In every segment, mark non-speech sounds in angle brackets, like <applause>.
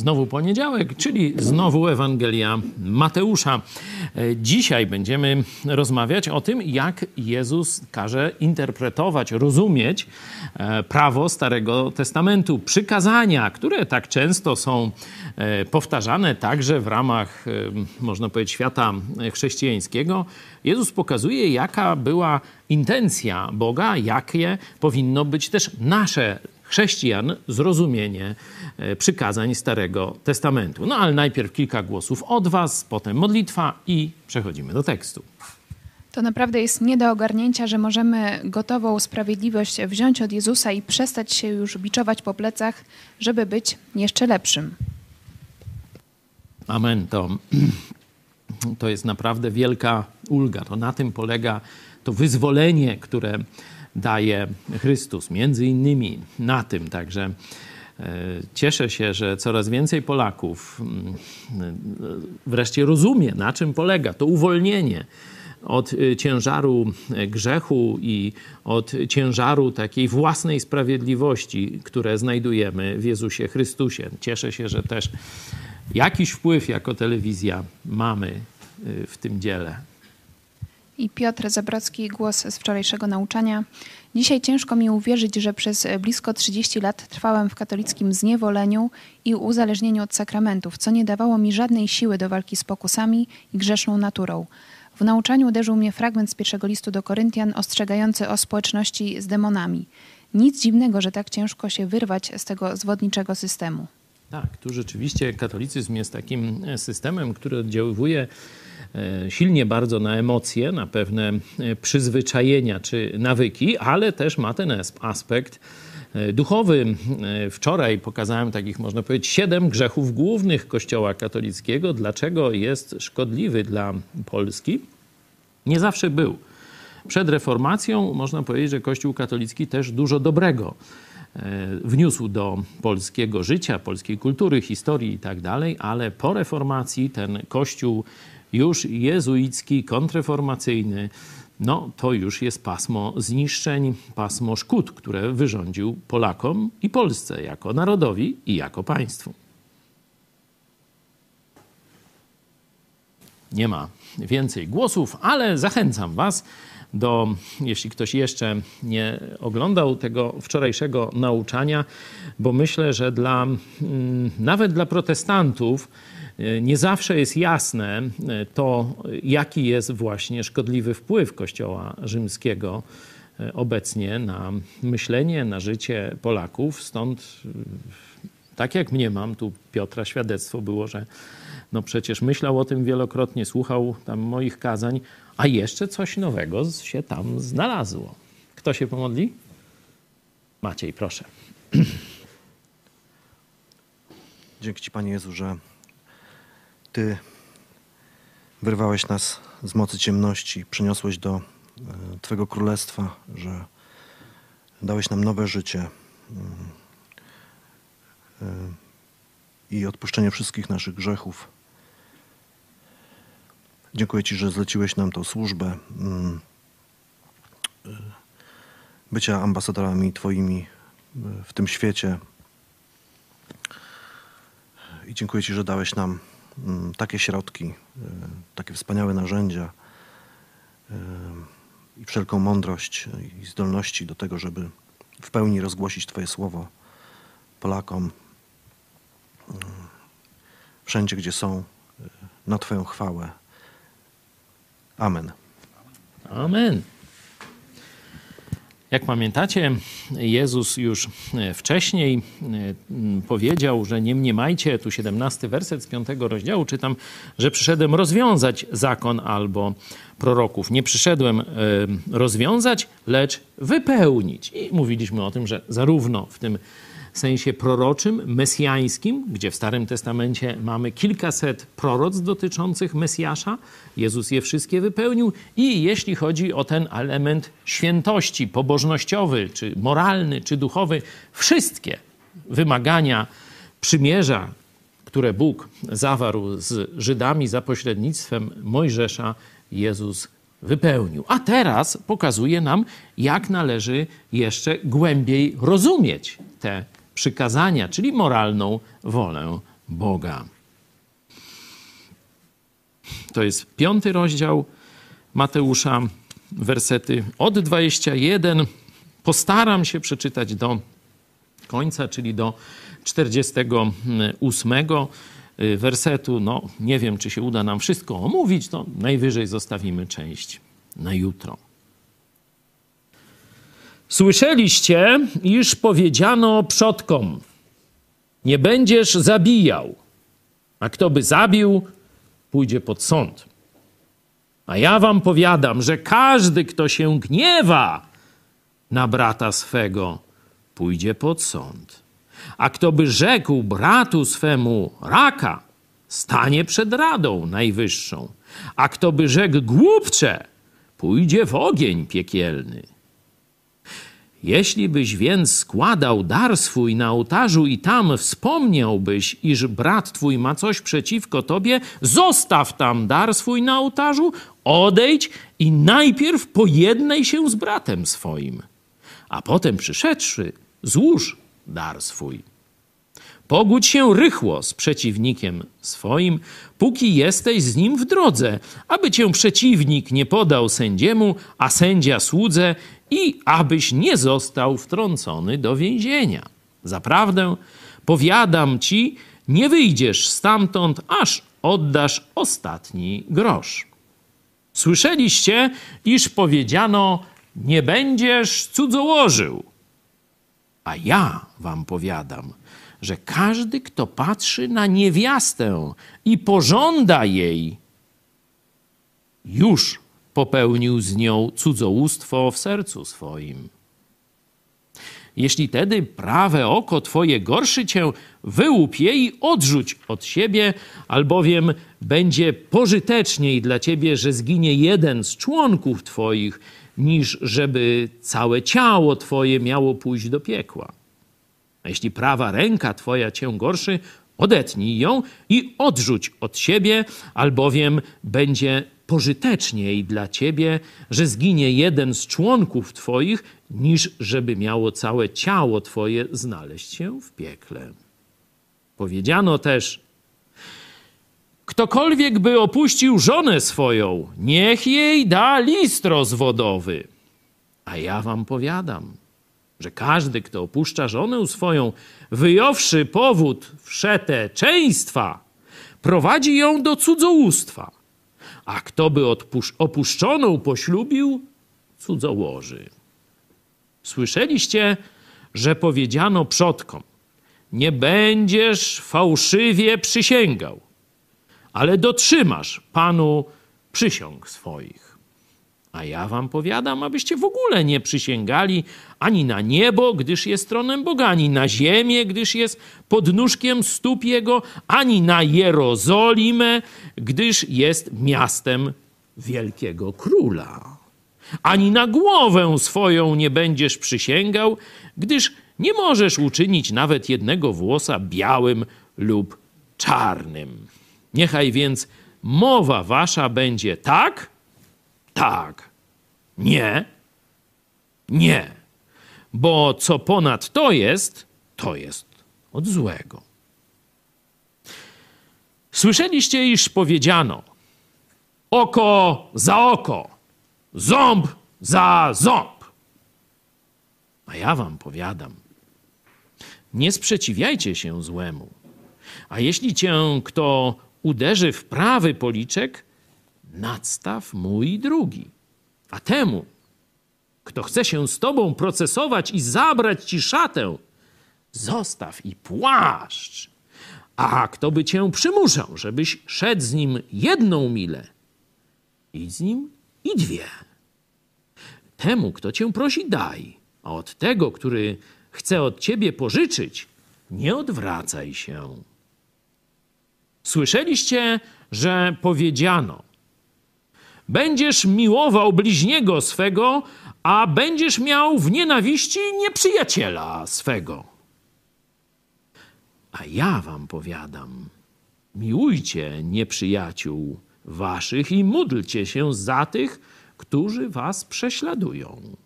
Znowu poniedziałek, czyli znowu Ewangelia Mateusza. E, dzisiaj będziemy rozmawiać o tym, jak Jezus każe interpretować, rozumieć e, prawo Starego Testamentu, przykazania, które tak często są e, powtarzane także w ramach, można powiedzieć, świata chrześcijańskiego. Jezus pokazuje, jaka była intencja Boga, jakie powinno być też nasze chrześcijan zrozumienie e, przykazań Starego Testamentu. No ale najpierw kilka głosów od Was, potem modlitwa i przechodzimy do tekstu. To naprawdę jest nie do ogarnięcia, że możemy gotową sprawiedliwość wziąć od Jezusa i przestać się już biczować po plecach, żeby być jeszcze lepszym. Amen. To, <clears throat> to jest naprawdę wielka ulga. To na tym polega to wyzwolenie, które daje Chrystus. Między innymi na tym także e, cieszę się, że coraz więcej Polaków mm, wreszcie rozumie, na czym polega to uwolnienie od e, ciężaru e, grzechu i od ciężaru takiej własnej sprawiedliwości, które znajdujemy w Jezusie Chrystusie. Cieszę się, że też jakiś wpływ jako telewizja mamy w tym dziele i Piotr Zabrocki, głos z wczorajszego nauczania. Dzisiaj ciężko mi uwierzyć, że przez blisko 30 lat trwałem w katolickim zniewoleniu i uzależnieniu od sakramentów, co nie dawało mi żadnej siły do walki z pokusami i grzeszną naturą. W nauczaniu uderzył mnie fragment z pierwszego listu do Koryntian ostrzegający o społeczności z demonami. Nic dziwnego, że tak ciężko się wyrwać z tego zwodniczego systemu. Tak, tu rzeczywiście katolicyzm jest takim systemem, który oddziaływuje silnie bardzo na emocje, na pewne e, przyzwyczajenia czy nawyki, ale też ma ten aspekt e, duchowy. Wczoraj pokazałem takich, można powiedzieć, siedem grzechów głównych Kościoła katolickiego. Dlaczego jest szkodliwy dla Polski? Nie zawsze był. Przed reformacją można powiedzieć, że Kościół katolicki też dużo dobrego wniósł do polskiego życia, polskiej kultury, historii i tak ale po reformacji ten Kościół już jezuicki, kontreformacyjny, no to już jest pasmo zniszczeń, pasmo szkód, które wyrządził Polakom i Polsce jako narodowi i jako państwu. Nie ma więcej głosów, ale zachęcam Was do, jeśli ktoś jeszcze nie oglądał tego wczorajszego nauczania, bo myślę, że dla, mm, nawet dla protestantów, nie zawsze jest jasne e, to, jaki jest właśnie szkodliwy wpływ Kościoła rzymskiego e, obecnie na myślenie, na życie Polaków. Stąd, tak jak mnie mam, tu Piotra świadectwo było, że no przecież myślał o tym wielokrotnie, słuchał tam moich kazań, a jeszcze coś nowego się tam znalazło. Kto się pomodli? Maciej, proszę. Dzięki Ci, Panie Jezu, że ty wyrwałeś nas z mocy ciemności, przyniosłeś do e, Twego królestwa, że dałeś nam nowe życie mm, e, i odpuszczenie wszystkich naszych grzechów. Dziękuję Ci, że zleciłeś nam tą służbę mm, e, bycia ambasadorami Twoimi w tym świecie. I dziękuję Ci, że dałeś nam takie środki, y, takie wspaniałe narzędzia y, i wszelką mądrość i zdolności do tego, żeby w pełni rozgłosić Twoje słowo Polakom y, wszędzie, gdzie są, na Twoją chwałę. Amen. Amen. Jak pamiętacie, Jezus już e, wcześniej e, powiedział, że nie mniemajcie, tu 17 werset z 5 rozdziału czytam, że przyszedłem rozwiązać zakon albo proroków. Nie przyszedłem e, rozwiązać, lecz wypełnić. I mówiliśmy o tym, że zarówno w tym sensie proroczym, mesjańskim, gdzie w Starym Testamencie mamy kilkaset proroc dotyczących Mesjasza. Jezus je wszystkie wypełnił. I jeśli chodzi o ten element świętości, pobożnościowy, czy moralny, czy duchowy, wszystkie wymagania przymierza, które Bóg zawarł z Żydami za pośrednictwem Mojżesza, Jezus wypełnił. A teraz pokazuje nam, jak należy jeszcze głębiej rozumieć te przykazania, czyli moralną wolę Boga. To jest piąty rozdział Mateusza, wersety od 21. Postaram się przeczytać do końca, czyli do 48 y, wersetu. No, nie wiem, czy się uda nam wszystko omówić, to najwyżej zostawimy część na jutro. Słyszeliście, iż powiedziano przodkom: Nie będziesz zabijał, a kto by zabił, pójdzie pod sąd. A ja wam powiadam, że każdy, kto się gniewa na brata swego, pójdzie pod sąd. A kto by rzekł bratu swemu raka, stanie przed radą najwyższą. A kto by rzekł głupcze, pójdzie w ogień piekielny. Jeśli byś więc składał dar swój na ołtarzu i tam wspomniałbyś, iż brat twój ma coś przeciwko tobie, zostaw tam dar swój na ołtarzu, odejdź i najpierw pojednaj się z bratem swoim, a potem przyszedłszy, złóż dar swój. Pogódź się rychło z przeciwnikiem swoim, póki jesteś z nim w drodze, aby cię przeciwnik nie podał sędziemu, a sędzia słudze i abyś nie został wtrącony do więzienia. Zaprawdę, powiadam ci, nie wyjdziesz stamtąd, aż oddasz ostatni grosz. Słyszeliście, iż powiedziano, nie będziesz cudzołożył. A ja wam powiadam, że każdy, kto patrzy na niewiastę i pożąda jej, już popełnił z nią cudzołóstwo w sercu swoim. Jeśli tedy prawe oko twoje gorszy cię, wyłup je i odrzuć od siebie, albowiem będzie pożyteczniej dla ciebie, że zginie jeden z członków twoich, niż żeby całe ciało twoje miało pójść do piekła. A jeśli prawa ręka twoja cię gorszy, odetnij ją i odrzuć od siebie, albowiem będzie pożyteczniej dla ciebie, że zginie jeden z członków twoich, niż żeby miało całe ciało twoje znaleźć się w piekle. Powiedziano też, ktokolwiek by opuścił żonę swoją, niech jej da list rozwodowy. A ja wam powiadam, że każdy, kto opuszcza żonę swoją, wyjąwszy powód wszeteczeństwa, prowadzi ją do cudzołóstwa. A kto by opuszczoną poślubił, cudzołoży. Słyszeliście, że powiedziano przodkom: Nie będziesz fałszywie przysięgał, ale dotrzymasz Panu przysiąg swoich. A ja wam powiadam, abyście w ogóle nie przysięgali ani na niebo, gdyż jest tronem Boga, ani na ziemię, gdyż jest podnóżkiem stóp Jego, ani na Jerozolimę, gdyż jest miastem wielkiego króla. Ani na głowę swoją nie będziesz przysięgał, gdyż nie możesz uczynić nawet jednego włosa białym lub czarnym. Niechaj więc mowa wasza będzie tak, tak. Nie. Nie. Bo co ponad to jest, to jest od złego. Słyszeliście, iż powiedziano: oko za oko, ząb za ząb. A ja wam powiadam: nie sprzeciwiajcie się złemu. A jeśli cię kto uderzy w prawy policzek, nadstaw mój drugi. A temu, kto chce się z tobą procesować i zabrać ci szatę, zostaw i płaszcz. A kto by cię przymuszał, żebyś szedł z nim jedną milę, idź z nim i dwie. Temu, kto cię prosi, daj, a od tego, który chce od ciebie pożyczyć, nie odwracaj się. Słyszeliście, że powiedziano – Będziesz miłował bliźniego swego, a będziesz miał w nienawiści nieprzyjaciela swego. A ja wam powiadam, miłujcie nieprzyjaciół waszych i módlcie się za tych, którzy was prześladują,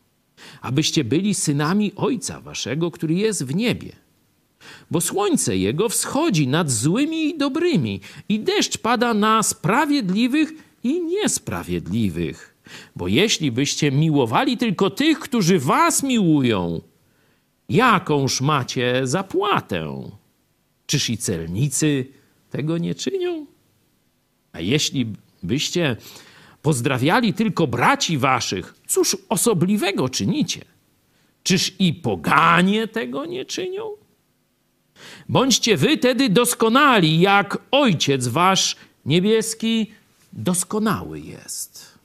abyście byli synami Ojca waszego, który jest w niebie. Bo słońce jego wschodzi nad złymi i dobrymi, i deszcz pada na sprawiedliwych i niesprawiedliwych. Bo jeśli byście miłowali tylko tych, którzy was miłują, jakąż macie zapłatę? Czyż i celnicy tego nie czynią? A jeśli byście pozdrawiali tylko braci waszych, cóż osobliwego czynicie? Czyż i poganie tego nie czynią? Bądźcie wy tedy doskonali, jak Ojciec wasz niebieski doskonały jest.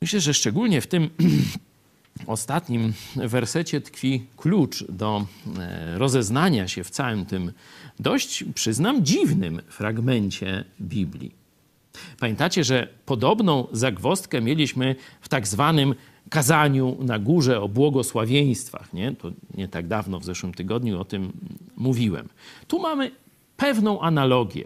Myślę, że szczególnie w tym <clears throat> ostatnim wersecie tkwi klucz do e, rozeznania się w całym tym dość, przyznam, dziwnym fragmencie Biblii. Pamiętacie, że podobną zagwostkę mieliśmy w tak zwanym kazaniu na górze o błogosławieństwach. Nie? To nie tak dawno, w zeszłym tygodniu o tym mówiłem. Tu mamy pewną analogię.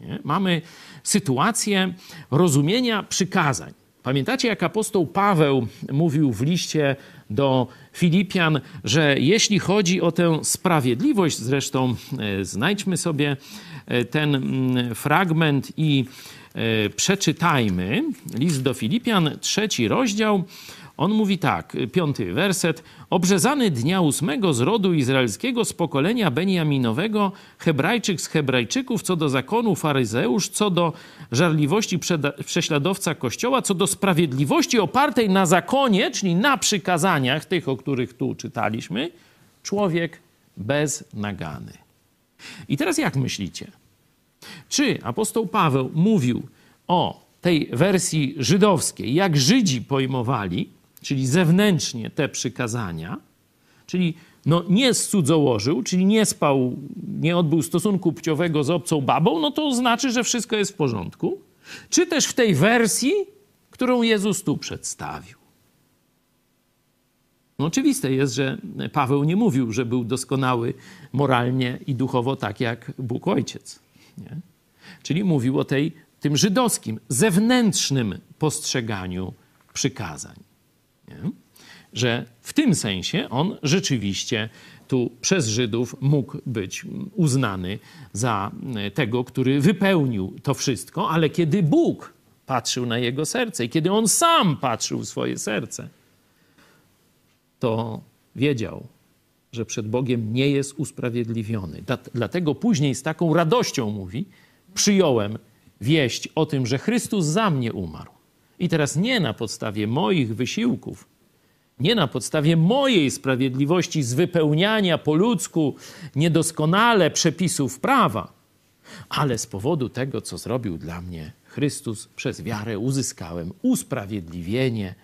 Nie? Mamy sytuację rozumienia przykazań. Pamiętacie, jak apostoł Paweł mówił w liście do Filipian, że jeśli chodzi o tę sprawiedliwość, zresztą e, znajdźmy sobie e, ten mm, fragment i e, przeczytajmy. List do Filipian, trzeci rozdział on mówi tak, piąty werset. Obrzezany dnia ósmego z rodu izraelskiego, z pokolenia Beniaminowego, Hebrajczyk z Hebrajczyków, co do zakonu faryzeusz, co do żarliwości prześladowca Kościoła, co do sprawiedliwości opartej na zakonie, czyli na przykazaniach, tych, o których tu czytaliśmy, człowiek bez nagany. I teraz jak myślicie? Czy apostoł Paweł mówił o tej wersji żydowskiej, jak Żydzi pojmowali czyli zewnętrznie te przykazania, czyli no nie cudzołożył, czyli nie spał, nie odbył stosunku płciowego z obcą babą, no to znaczy, że wszystko jest w porządku. Czy też w tej wersji, którą Jezus tu przedstawił. No oczywiste jest, że Paweł nie mówił, że był doskonały moralnie i duchowo tak jak Bóg Ojciec. Nie? Czyli mówił o tej, tym żydowskim, zewnętrznym postrzeganiu przykazań. Nie? Że w tym sensie on rzeczywiście tu przez Żydów mógł być uznany za tego, który wypełnił to wszystko, ale kiedy Bóg patrzył na jego serce i kiedy on sam patrzył w swoje serce, to wiedział, że przed Bogiem nie jest usprawiedliwiony. Dlatego później z taką radością mówi: Przyjąłem wieść o tym, że Chrystus za mnie umarł. I teraz nie na podstawie moich wysiłków, nie na podstawie mojej sprawiedliwości z wypełniania po ludzku niedoskonale przepisów prawa, ale z powodu tego, co zrobił dla mnie Chrystus, przez wiarę uzyskałem usprawiedliwienie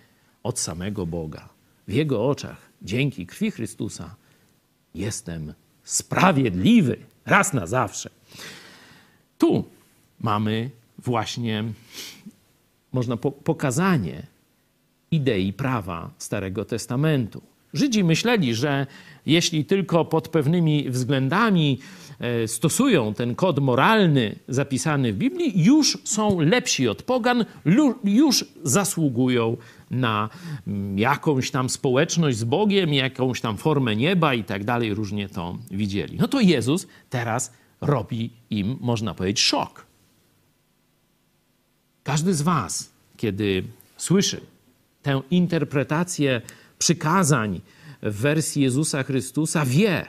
od samego Boga. W Jego oczach, dzięki krwi Chrystusa, jestem sprawiedliwy raz na zawsze. Tu mamy właśnie można po pokazanie idei prawa Starego Testamentu. Żydzi myśleli, że jeśli tylko pod pewnymi względami e, stosują ten kod moralny zapisany w Biblii, już są lepsi od pogan, już zasługują na mm, jakąś tam społeczność z Bogiem, jakąś tam formę nieba i tak dalej, różnie to widzieli. No to Jezus teraz robi im, można powiedzieć, szok. Każdy z Was, kiedy słyszy tę interpretację przykazań w wersji Jezusa Chrystusa, wie,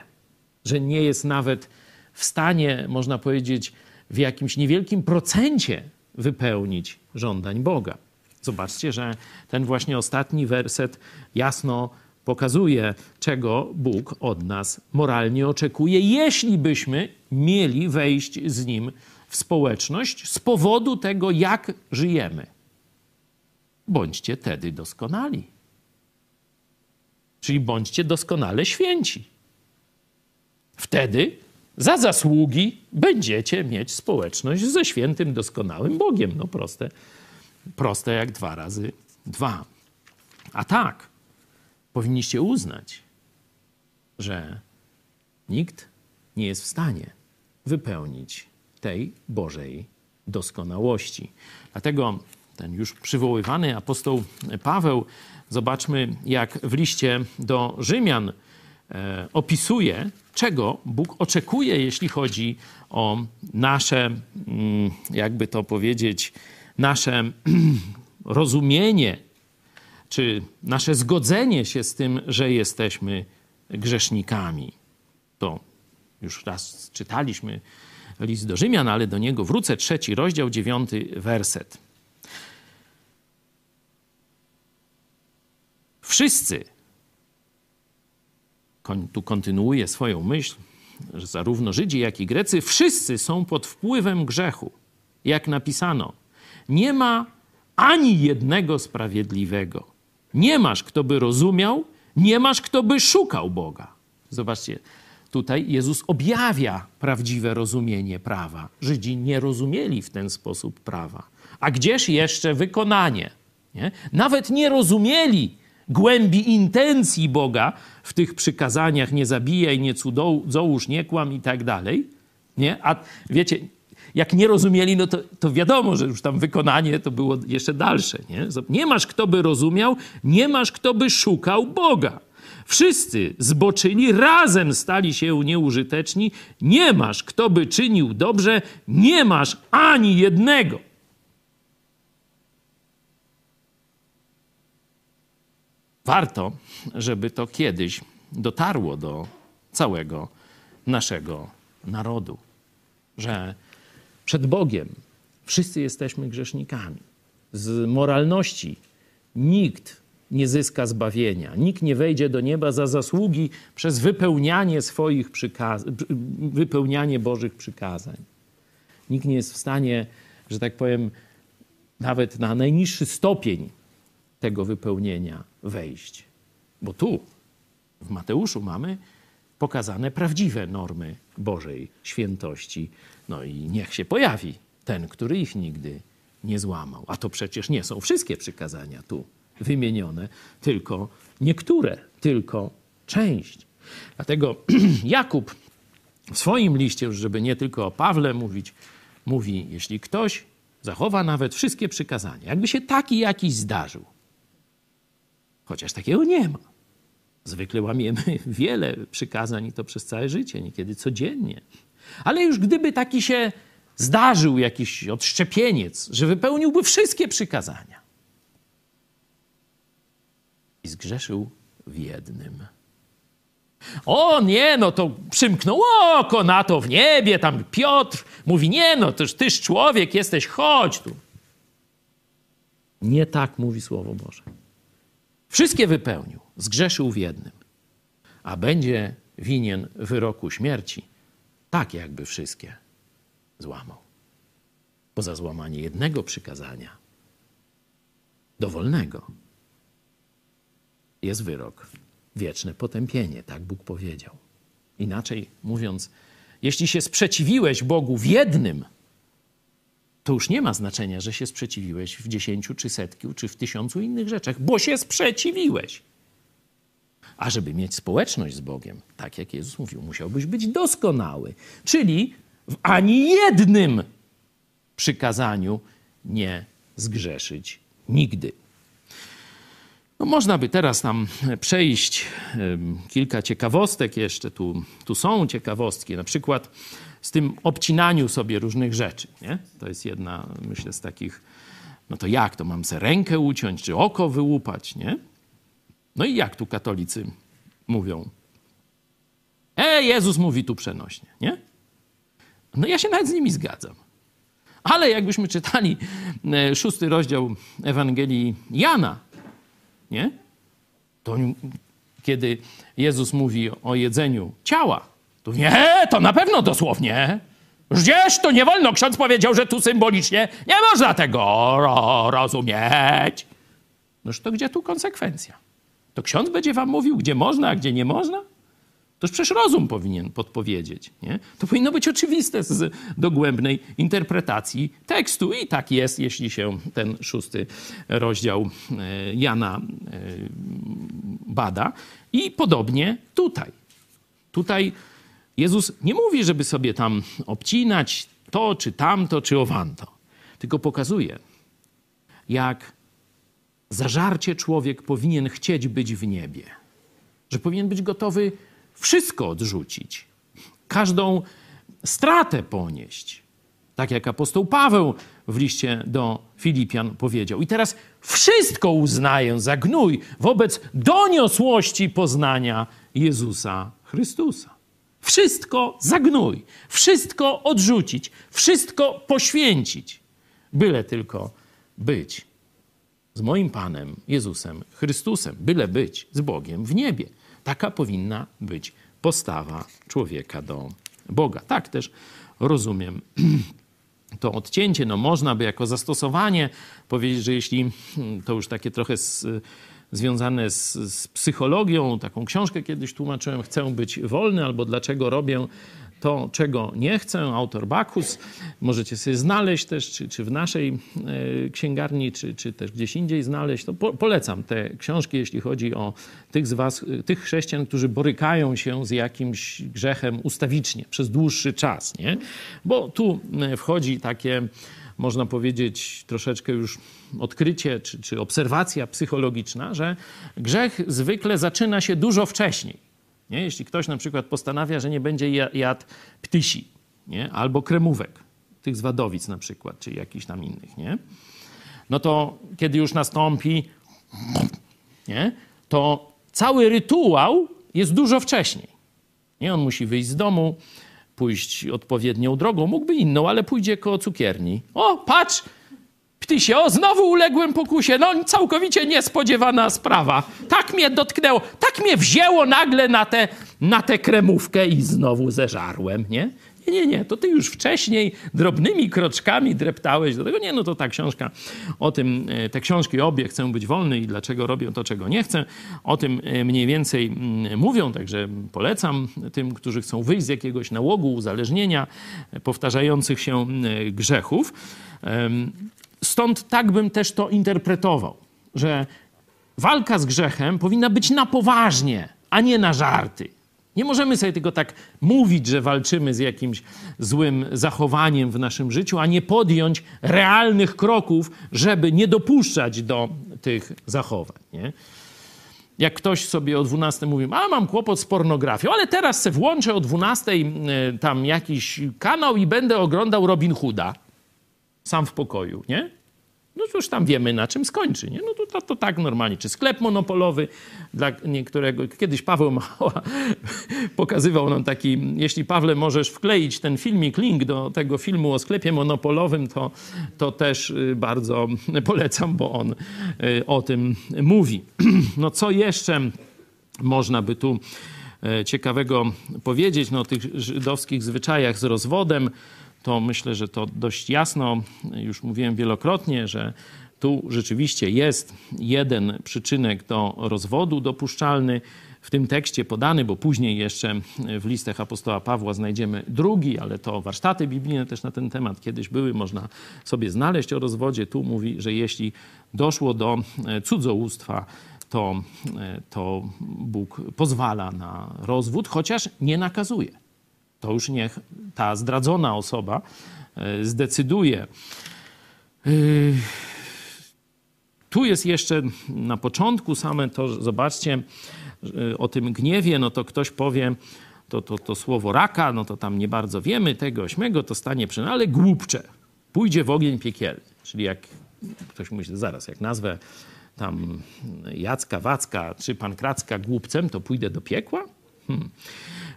że nie jest nawet w stanie, można powiedzieć, w jakimś niewielkim procencie wypełnić żądań Boga. Zobaczcie, że ten właśnie ostatni werset jasno pokazuje, czego Bóg od nas moralnie oczekuje, jeśli byśmy mieli wejść z Nim społeczność z powodu tego, jak żyjemy. Bądźcie tedy doskonali. Czyli bądźcie doskonale święci. Wtedy za zasługi będziecie mieć społeczność ze świętym, doskonałym Bogiem. No proste, proste jak dwa razy dwa. A tak, powinniście uznać, że nikt nie jest w stanie wypełnić tej Bożej doskonałości. Dlatego ten już przywoływany apostoł Paweł, zobaczmy jak w liście do Rzymian e, opisuje, czego Bóg oczekuje, jeśli chodzi o nasze, mm, jakby to powiedzieć, nasze <clears throat> rozumienie, czy nasze zgodzenie się z tym, że jesteśmy grzesznikami. To już raz czytaliśmy list do Rzymian, ale do niego wrócę. Trzeci rozdział, dziewiąty werset. Wszyscy, tu kontynuuje swoją myśl, że zarówno Żydzi, jak i Grecy, wszyscy są pod wpływem grzechu. Jak napisano, nie ma ani jednego sprawiedliwego. Nie masz, kto by rozumiał, nie masz, kto by szukał Boga. Zobaczcie, tutaj Jezus objawia prawdziwe rozumienie prawa. Żydzi nie rozumieli w ten sposób prawa. A gdzież jeszcze wykonanie? Nie? Nawet nie rozumieli głębi intencji Boga w tych przykazaniach nie zabijaj, nie cudzołóż, nie kłam i tak dalej. Nie? A wiecie, jak nie rozumieli, no to, to wiadomo, że już tam wykonanie to było jeszcze dalsze. Nie? nie masz kto by rozumiał, nie masz kto by szukał Boga. Wszyscy zboczyli, razem stali się nieużyteczni. Nie masz kto by czynił dobrze, nie masz ani jednego. Warto, żeby to kiedyś dotarło do całego naszego narodu, że przed Bogiem wszyscy jesteśmy grzesznikami. Z moralności nikt nie zyska zbawienia, nikt nie wejdzie do nieba za zasługi przez wypełnianie swoich przykazań, wypełnianie Bożych przykazań. Nikt nie jest w stanie, że tak powiem, nawet na najniższy stopień tego wypełnienia wejść. Bo tu, w Mateuszu, mamy pokazane prawdziwe normy Bożej świętości. No i niech się pojawi ten, który ich nigdy nie złamał. A to przecież nie są wszystkie przykazania tu wymienione, tylko niektóre, tylko część. Dlatego <clears throat> Jakub w swoim liście, żeby nie tylko o Pawle mówić, mówi: Jeśli ktoś zachowa nawet wszystkie przykazania, jakby się taki jakiś zdarzył, chociaż takiego nie ma. Zwykle łamiemy <laughs> wiele przykazań i to przez całe życie, niekiedy codziennie. Ale już gdyby taki się zdarzył jakiś odszczepieniec, że wypełniłby wszystkie przykazania i zgrzeszył w jednym. O nie, no to przymknął oko na to w niebie, tam Piotr mówi, nie no, toż tyż człowiek jesteś, chodź tu. Nie tak mówi Słowo Boże. Wszystkie wypełnił, zgrzeszył w jednym, a będzie winien wyroku śmierci, tak jakby wszystkie złamał. Bo za złamanie jednego przykazania, dowolnego, jest wyrok, wieczne potępienie, tak Bóg powiedział. Inaczej mówiąc, jeśli się sprzeciwiłeś Bogu w jednym, to już nie ma znaczenia, że się sprzeciwiłeś w dziesięciu, czy setkiu, czy w tysiącu innych rzeczach, bo się sprzeciwiłeś. A żeby mieć społeczność z Bogiem, tak jak Jezus mówił, musiałbyś być doskonały. Czyli w ani jednym przykazaniu nie zgrzeszyć nigdy. No można by teraz nam przejść kilka ciekawostek jeszcze. Tu, tu są ciekawostki, na przykład z tym obcinaniu sobie różnych rzeczy. Nie? To jest jedna, myślę, z takich, no to jak, to mam sobie rękę uciąć, czy oko wyłupać, nie? No i jak tu katolicy mówią? E, Jezus mówi tu przenośnie, nie? No ja się nawet z nimi zgadzam. Ale jakbyśmy czytali e, szósty rozdział Ewangelii Jana, nie? To kiedy Jezus mówi o jedzeniu ciała, to nie, to na pewno dosłownie. Gdzież to nie wolno? Ksiądz powiedział, że tu symbolicznie nie można tego ro rozumieć. Noż to gdzie tu konsekwencja? To ksiądz będzie wam mówił, gdzie można, a gdzie nie można? Toż przecież rozum powinien podpowiedzieć. Nie? To powinno być oczywiste z dogłębnej interpretacji tekstu. I tak jest, jeśli się ten szósty rozdział e, Jana e, bada. I podobnie tutaj. Tutaj Jezus nie mówi, żeby sobie tam obcinać to, czy tamto, czy owanto. Tylko pokazuje, jak zażarcie człowiek powinien chcieć być w niebie. Że powinien być gotowy wszystko odrzucić, każdą stratę ponieść. Tak jak apostoł Paweł w liście do Filipian powiedział. I teraz wszystko uznaję za gnój wobec doniosłości poznania Jezusa Chrystusa. Wszystko za gnój, wszystko odrzucić, wszystko poświęcić, byle tylko być z moim Panem Jezusem Chrystusem, byle być z Bogiem w niebie. Taka powinna być postawa człowieka do Boga. Tak też rozumiem <clears throat> to odcięcie. No można by jako zastosowanie powiedzieć, że jeśli hmm, to już takie trochę z, związane z, z psychologią, taką książkę kiedyś tłumaczyłem, chcę być wolny albo dlaczego robię to, czego nie chcę, autor Bakus. Możecie sobie znaleźć też, czy, czy w naszej e, księgarni, czy, czy też gdzieś indziej znaleźć. To po, polecam te książki, jeśli chodzi o tych z was, tych chrześcijan, którzy borykają się z jakimś grzechem ustawicznie przez dłuższy czas, nie? Bo tu e, wchodzi takie można powiedzieć, troszeczkę już odkrycie czy, czy obserwacja psychologiczna, że grzech zwykle zaczyna się dużo wcześniej. Nie? Jeśli ktoś na przykład postanawia, że nie będzie jadł ptysi nie? albo kremówek, tych z wadowic na przykład, czy jakichś tam innych, nie? no to kiedy już nastąpi, nie? to cały rytuał jest dużo wcześniej. Nie? On musi wyjść z domu, pójść odpowiednią drogą, mógłby inną, ale pójdzie koło cukierni. O, patrz, Ptysie, o, znowu uległem pokusie. No, całkowicie niespodziewana sprawa. Tak mnie dotknęło, tak mnie wzięło nagle na tę na te kremówkę i znowu zeżarłem, nie? Nie, nie, nie, to ty już wcześniej drobnymi kroczkami dreptałeś do tego. Nie, no to ta książka o tym, e, te książki obie chcą być wolne i dlaczego robią to, czego nie chcę. O tym e, mniej więcej mm, mówią, także polecam tym, którzy chcą wyjść z jakiegoś nałogu, uzależnienia, powtarzających się grzechów. Stąd tak bym też to interpretował, że walka z grzechem powinna być na poważnie, a nie na żarty. Nie możemy sobie tylko tak mówić, że walczymy z jakimś złym zachowaniem w naszym życiu, a nie podjąć realnych kroków, żeby nie dopuszczać do tych zachowań. Nie? Jak ktoś sobie o 12 mówi, a mam kłopot z pornografią, ale teraz se włączę o 12 e, tam jakiś kanał i będę oglądał Robin Hooda sam w pokoju, nie? No już tam wiemy, na czym skończy. Nie? No to, to, to, tak normalnie. Czy sklep monopolowy dla niektórego... Kiedyś Paweł Mała <laughs> pokazywał nam taki... Jeśli, Pawle, możesz wkleić ten filmik, link do tego filmu o sklepie monopolowym, to, to też y, bardzo <laughs> polecam, bo on y, o tym mówi. <clears throat> No co jeszcze można by tu y, ciekawego powiedzieć? No o tych żydowskich zwyczajach z rozwodem to myślę, że to dość jasno, już mówiłem wielokrotnie, że tu rzeczywiście jest jeden przyczynek do rozwodu dopuszczalny w tym tekście podany, bo później jeszcze w listach apostoła Pawła znajdziemy drugi, ale to warsztaty biblijne też na ten temat kiedyś były, można sobie znaleźć o rozwodzie. Tu mówi, że jeśli doszło do cudzołóstwa, to, to Bóg pozwala na rozwód, chociaż nie nakazuje to już niech ta zdradzona osoba e, zdecyduje. E, tu jest jeszcze na początku same to, zobaczcie, e, o tym gniewie, no to ktoś powie, to, to, to słowo raka, no to tam nie bardzo wiemy, tego ośmego to stanie przy, ale głupcze, pójdzie w ogień piekielny. Czyli jak ktoś myśli, zaraz, jak nazwę tam Jacka, Wacka czy Pankracka głupcem, to pójdę do piekła? Hmm.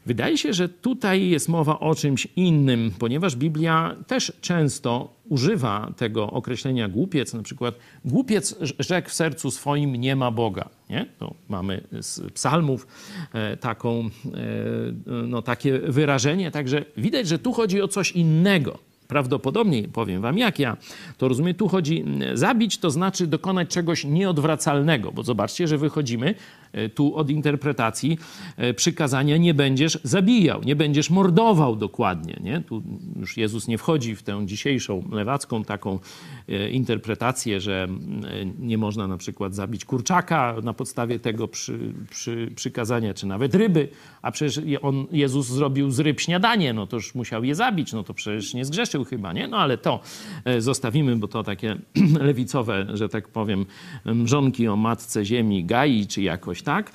Wydaje się, że tutaj jest mowa o czymś innym, ponieważ Biblia też często używa tego określenia głupiec. Na przykład głupiec rzekł w sercu swoim nie ma Boga. Nie? To mamy z psalmów e, taką, e, no, takie wyrażenie. Także widać, że tu chodzi o coś innego prawdopodobnie, powiem wam jak ja to rozumiem, tu chodzi, zabić to znaczy dokonać czegoś nieodwracalnego, bo zobaczcie, że wychodzimy tu od interpretacji e, przykazania nie będziesz zabijał, nie będziesz mordował dokładnie, nie? Tu już Jezus nie wchodzi w tę dzisiejszą lewacką taką e, interpretację, że nie można na przykład zabić kurczaka na podstawie tego przy, przy, przykazania, czy nawet ryby, a przecież on, Jezus zrobił z ryb śniadanie, no to już musiał je zabić, no to przecież nie zgrzeszył chyba, nie? No ale to e, zostawimy, bo to takie <clears throat> lewicowe, że tak powiem, mrzonki o matce ziemi Gai, czy jakoś tak.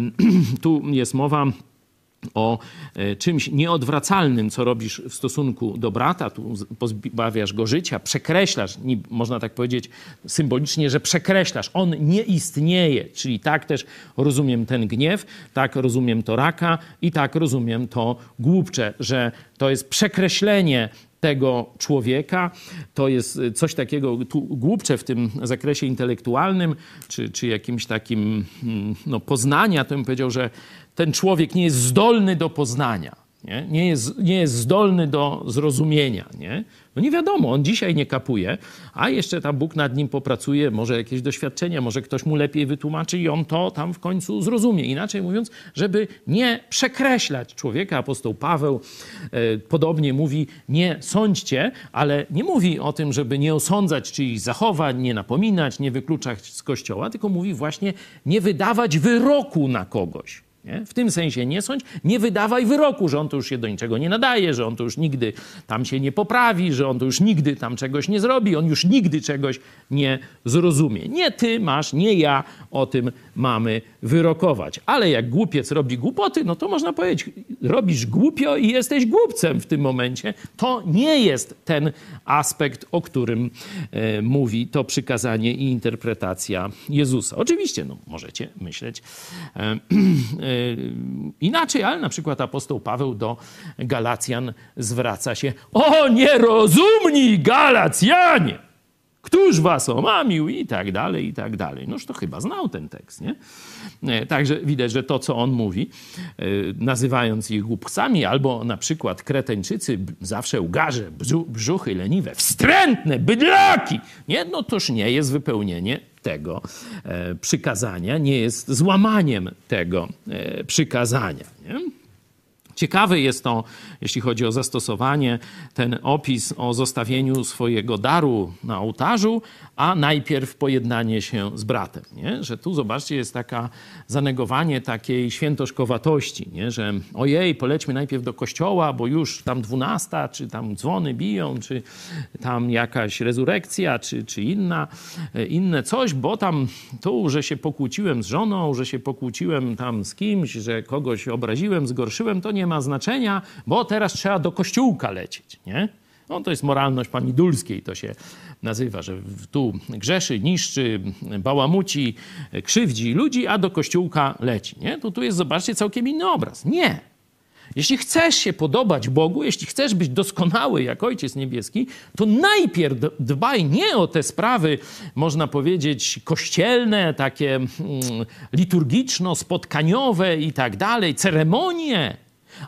<clears throat> Tu jest mowa o e, czymś nieodwracalnym, co robisz w stosunku do brata, tu pozbawiasz go życia, przekreślasz, można tak powiedzieć symbolicznie, że przekreślasz, on nie istnieje. Czyli tak też rozumiem ten gniew, tak rozumiem to raka i tak rozumiem to głupcze, że to jest przekreślenie tego człowieka. To jest coś takiego tu głupcze w tym zakresie intelektualnym, czy, czy jakimś takim mm, no, poznania, to bym powiedział, że ten człowiek nie jest zdolny do poznania, nie, nie, jest, nie jest zdolny do zrozumienia. Nie? No nie wiadomo, on dzisiaj nie kapuje, a jeszcze tam Bóg nad nim popracuje, może jakieś doświadczenie, może ktoś mu lepiej wytłumaczy i on to tam w końcu zrozumie. Inaczej mówiąc, żeby nie przekreślać człowieka, apostoł Paweł e, podobnie mówi, nie sądźcie, ale nie mówi o tym, żeby nie osądzać czyichś zachowań, nie napominać, nie wykluczać z kościoła, tylko mówi właśnie nie wydawać wyroku na kogoś. Nie? W tym sensie nie sądź, nie wydawaj wyroku, że on to już się do niczego nie nadaje, że on to już nigdy tam się nie poprawi, że on to już nigdy tam czegoś nie zrobi, on już nigdy czegoś nie zrozumie. Nie ty masz, nie ja o tym mamy wyrokować. Ale jak głupiec robi głupoty, no to można powiedzieć, robisz głupio i jesteś głupcem w tym momencie. To nie jest ten aspekt, o którym e, mówi to przykazanie i interpretacja Jezusa. Oczywiście, no, możecie myśleć e, <clears throat> e, inaczej, ale na przykład apostoł Paweł do Galacjan zwraca się: O nierozumni Galacjanie! Któż was omamił i tak dalej, i tak dalej. Noż to chyba znał ten tekst, nie? E, także widać, że to, co on mówi, e, nazywając ich głupcami, albo na przykład kretańczycy, zawsze ugarze, brzuchy leniwe, wstrętne, bydlaki, nie? No toż nie jest wypełnienie tego e, przykazania, nie jest złamaniem tego przykazania, nie? Ciekawe jest to, jeśli chodzi o zastosowanie, ten opis o zostawieniu swojego daru na ołtarzu, a najpierw pojednanie się z bratem. Nie? Że tu, zobaczcie, jest taka zanegowanie takiej świętoszkowatości, nie? że ojej, polećmy najpierw do kościoła, bo już tam dwunasta, czy tam dzwony biją, czy tam jakaś rezurekcja, czy, czy inna, inne coś, bo tam tu, że się pokłóciłem z żoną, że się pokłóciłem tam z kimś, że kogoś obraziłem, zgorszyłem, to nie ma znaczenia, bo teraz trzeba do kościółka lecieć, nie? No, to jest moralność pani Dulskiej, to się nazywa, że tu grzeszy, niszczy, bałamuci, krzywdzi ludzi, a do kościółka leci. Nie? To tu jest, zobaczcie, całkiem inny obraz. Nie. Jeśli chcesz się podobać Bogu, jeśli chcesz być doskonały jak Ojciec Niebieski, to najpierw dbaj nie o te sprawy, można powiedzieć, kościelne, takie mm, liturgiczno-spotkaniowe i tak dalej, ceremonie,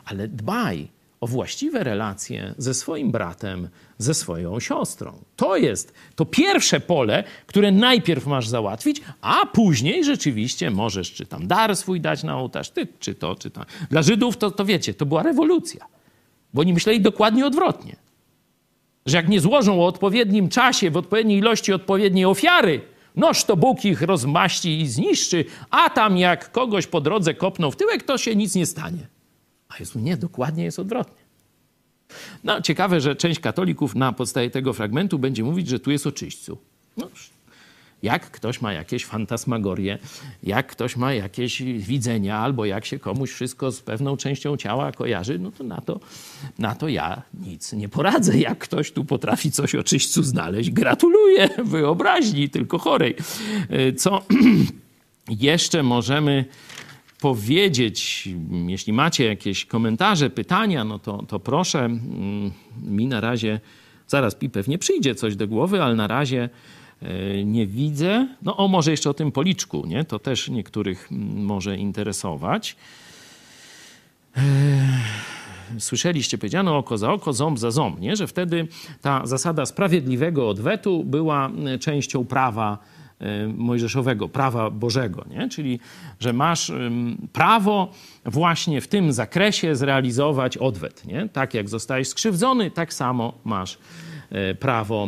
ale dbaj o właściwe relacje ze swoim bratem, ze swoją siostrą. To jest to pierwsze pole, które najpierw masz załatwić, a później rzeczywiście możesz czy tam dar swój dać na ołtarz, ty, czy to, czy to. Dla Żydów to, to wiecie, to była rewolucja, bo oni myśleli dokładnie odwrotnie. Że jak nie złożą o odpowiednim czasie, w odpowiedniej ilości odpowiedniej ofiary, noż to Bóg ich rozmaści i zniszczy, a tam jak kogoś po drodze kopną w tyłek, to się nic nie stanie. A Jezu, nie, dokładnie jest odwrotnie. No, ciekawe, że część katolików na podstawie tego fragmentu będzie mówić, że tu jest o czyśćcu. No, jak ktoś ma jakieś fantasmagorie, jak ktoś ma jakieś widzenia, albo jak się komuś wszystko z pewną częścią ciała kojarzy, no to na to, na to ja nic nie poradzę. Jak ktoś tu potrafi coś o czyśćcu znaleźć, gratuluję wyobraźni, tylko chorej. Co <clears throat> jeszcze możemy powiedzieć, jeśli macie jakieś komentarze, pytania, no to, to proszę. Mm, mi na razie, zaraz mi pewnie przyjdzie coś do głowy, ale na razie e, nie widzę. No o, może jeszcze o tym policzku, nie? To też niektórych mm, może interesować. E, słyszeliście, powiedziano oko za oko, ząb za ząb, nie? Że wtedy ta zasada sprawiedliwego odwetu była e, częścią prawa mojżeszowego, prawa Bożego, nie? czyli że masz prawo właśnie w tym zakresie zrealizować odwet. Nie? Tak jak zostajesz skrzywdzony, tak samo masz e, prawo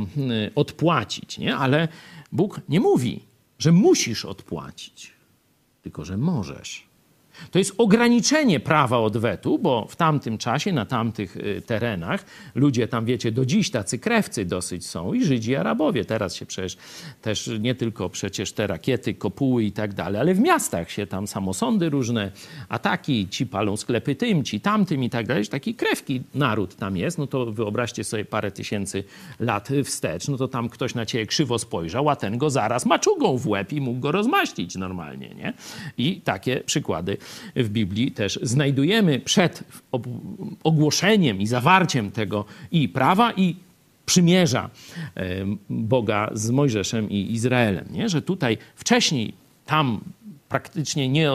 odpłacić. Nie? Ale Bóg nie mówi, że musisz odpłacić, tylko że możesz. To jest ograniczenie prawa odwetu, bo w tamtym czasie, na tamtych y, terenach, ludzie tam, wiecie, do dziś tacy krewcy dosyć są i Żydzi, Arabowie. Teraz się przecież też nie tylko przecież te rakiety, kopuły i tak dalej, ale w miastach się tam samosądy różne, ataki, ci palą sklepy tym, ci tamtym i tak dalej. Taki krewki naród tam jest, no to wyobraźcie sobie parę tysięcy lat wstecz, no to tam ktoś na ciebie krzywo spojrzał, a ten go zaraz maczugą w łeb i mógł go rozmaścić normalnie, nie? I takie przykłady w Biblii też znajdujemy przed ogłoszeniem i zawarciem tego i prawa, i przymierza Boga z Mojżeszem i Izraelem. Nie? Że tutaj wcześniej tam praktycznie nie,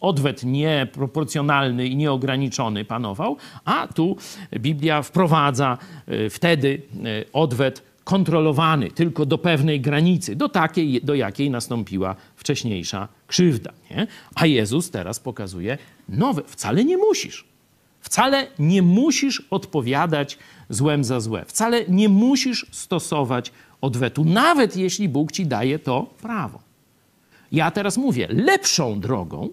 odwet nieproporcjonalny i nieograniczony panował, a tu Biblia wprowadza e, wtedy e, odwet kontrolowany tylko do pewnej granicy, do takiej, do jakiej nastąpiła wcześniejsza krzywda. Nie? A Jezus teraz pokazuje nowe. Wcale nie musisz. Wcale nie musisz odpowiadać złem za złe. Wcale nie musisz stosować odwetu, nawet jeśli Bóg ci daje to prawo. Ja teraz mówię, lepszą drogą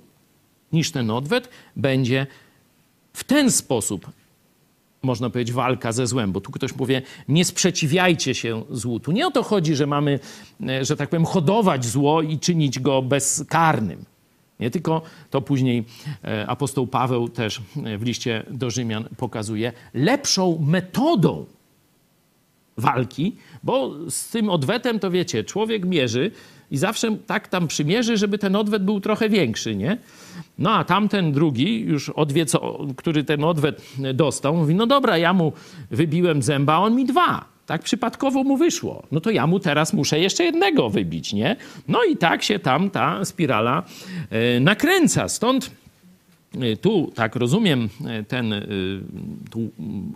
niż ten odwet będzie w ten sposób można powiedzieć, walka ze złem, bo tu ktoś powie, nie sprzeciwiajcie się złu. Tu nie o to chodzi, że mamy, e, że tak powiem, hodować zło i czynić go bezkarnym. Nie tylko to później e, apostoł Paweł też e, w liście do Rzymian pokazuje lepszą metodą walki, bo z tym odwetem to wiecie, człowiek mierzy i zawsze tak tam przymierzy, żeby ten odwet był trochę większy, nie? No a tamten drugi, już odwieco, który ten odwet dostał, mówi, no dobra, ja mu wybiłem zęba, a on mi dwa. Tak przypadkowo mu wyszło. No to ja mu teraz muszę jeszcze jednego wybić, nie? No i tak się tam ta spirala e, nakręca. Stąd e, tu, tak rozumiem, e, ten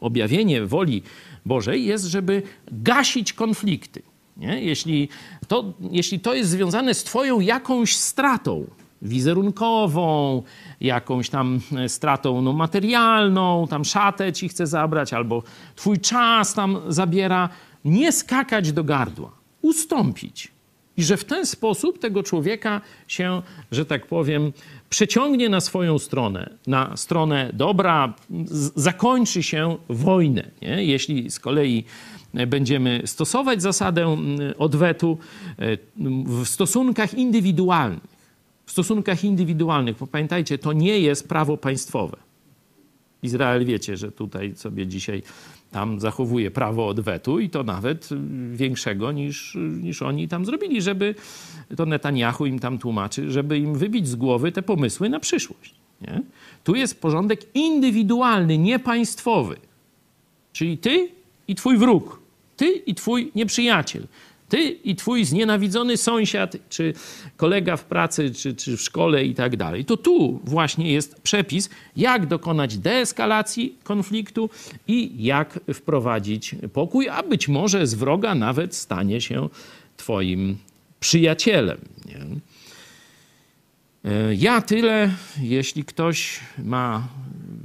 objawienie woli Bożej jest, żeby gasić konflikty. Nie? Jeśli, to, jeśli to jest związane z Twoją jakąś stratą wizerunkową, jakąś tam stratą no, materialną, tam szatę ci chce zabrać, albo Twój czas tam zabiera, nie skakać do gardła, ustąpić. I że w ten sposób tego człowieka się, że tak powiem, przeciągnie na swoją stronę, na stronę dobra, zakończy się wojnę. Nie? Jeśli z kolei będziemy stosować zasadę mm, odwetu e, w stosunkach indywidualnych. W stosunkach indywidualnych, bo pamiętajcie, to nie jest prawo państwowe. Izrael wiecie, że tutaj sobie dzisiaj tam zachowuje prawo odwetu i to nawet większego niż, niż oni tam zrobili, żeby to Netanyahu im tam tłumaczy, żeby im wybić z głowy te pomysły na przyszłość. Nie? Tu jest porządek indywidualny, nie państwowy. Czyli ty i twój wróg, ty i twój nieprzyjaciel, ty i twój znienawidzony sąsiad, czy kolega w pracy, czy, czy w szkole i tak dalej. To tu właśnie jest przepis, jak dokonać deeskalacji konfliktu i jak wprowadzić pokój, a być może z wroga nawet stanie się twoim przyjacielem. Nie? E, ja tyle. Jeśli ktoś ma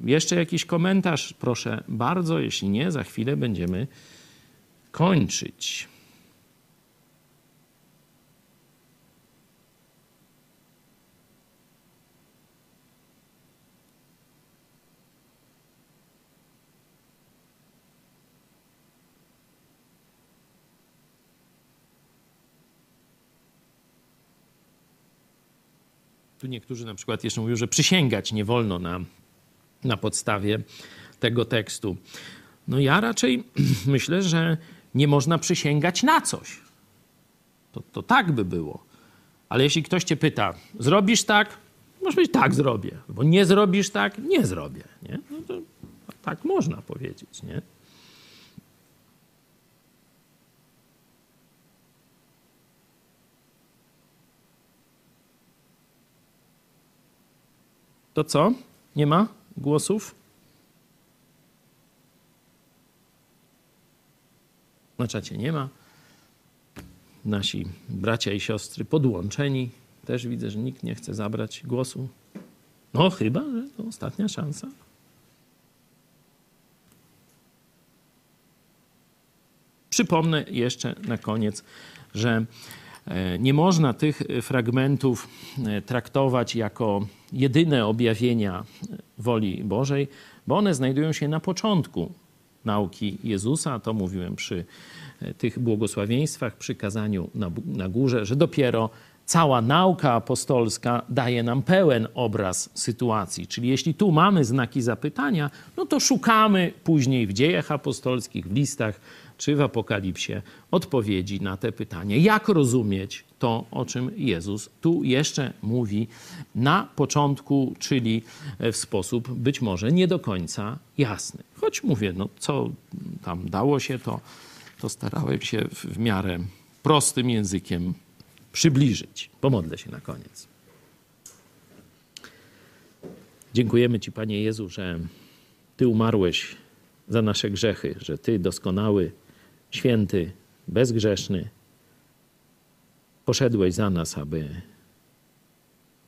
jeszcze jakiś komentarz, proszę bardzo. Jeśli nie, za chwilę będziemy kończyć. Tu niektórzy na przykład jeszcze mówią, że przysięgać nie wolno na, na podstawie tego tekstu. No ja raczej <clears throat> myślę, że nie można przysięgać na coś. To, to tak by było. Ale jeśli ktoś cię pyta, zrobisz tak? Możesz powiedzieć, tak zrobię. Bo nie zrobisz tak? Nie zrobię. Nie? No to tak można powiedzieć, nie? To co? Nie ma głosów? Na czacie nie ma. Nasi bracia i siostry podłączeni. Też widzę, że nikt nie chce zabrać głosu. No, chyba, że to ostatnia szansa. Przypomnę jeszcze na koniec, że E, nie można tych fragmentów e, traktować jako jedyne objawienia woli Bożej, bo one znajdują się na początku nauki Jezusa. To mówiłem przy e, tych błogosławieństwach, przy kazaniu na, na górze, że dopiero cała nauka apostolska daje nam pełen obraz sytuacji. Czyli jeśli tu mamy znaki zapytania, no to szukamy później w dziejach apostolskich, w listach czy w Apokalipsie odpowiedzi na te pytania. Jak rozumieć to, o czym Jezus tu jeszcze mówi na początku, czyli w sposób być może nie do końca jasny. Choć mówię, no co tam dało się, to, to starałem się w miarę prostym językiem przybliżyć. Pomodlę się na koniec. Dziękujemy Ci, Panie Jezu, że Ty umarłeś za nasze grzechy, że Ty doskonały, święty, bezgrzeszny, poszedłeś za nas, aby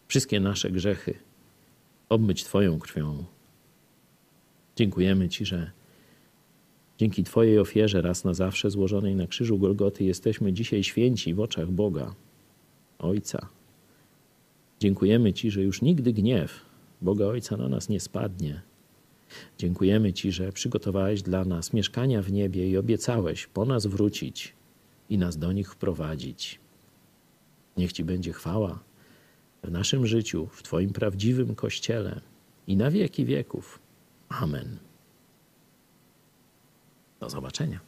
wszystkie nasze grzechy obmyć Twoją krwią. Dziękujemy Ci, że dzięki Twojej ofierze raz na zawsze złożonej na krzyżu Golgoty jesteśmy dzisiaj święci w oczach Boga. Ojca. Dziękujemy Ci, że już nigdy gniew Boga Ojca na nas nie spadnie. Dziękujemy Ci, że przygotowałeś dla nas mieszkania w niebie i obiecałeś po nas wrócić i nas do nich wprowadzić. Niech Ci będzie chwała w naszym życiu, w Twoim prawdziwym Kościele i na wieki wieków. Amen. Do zobaczenia.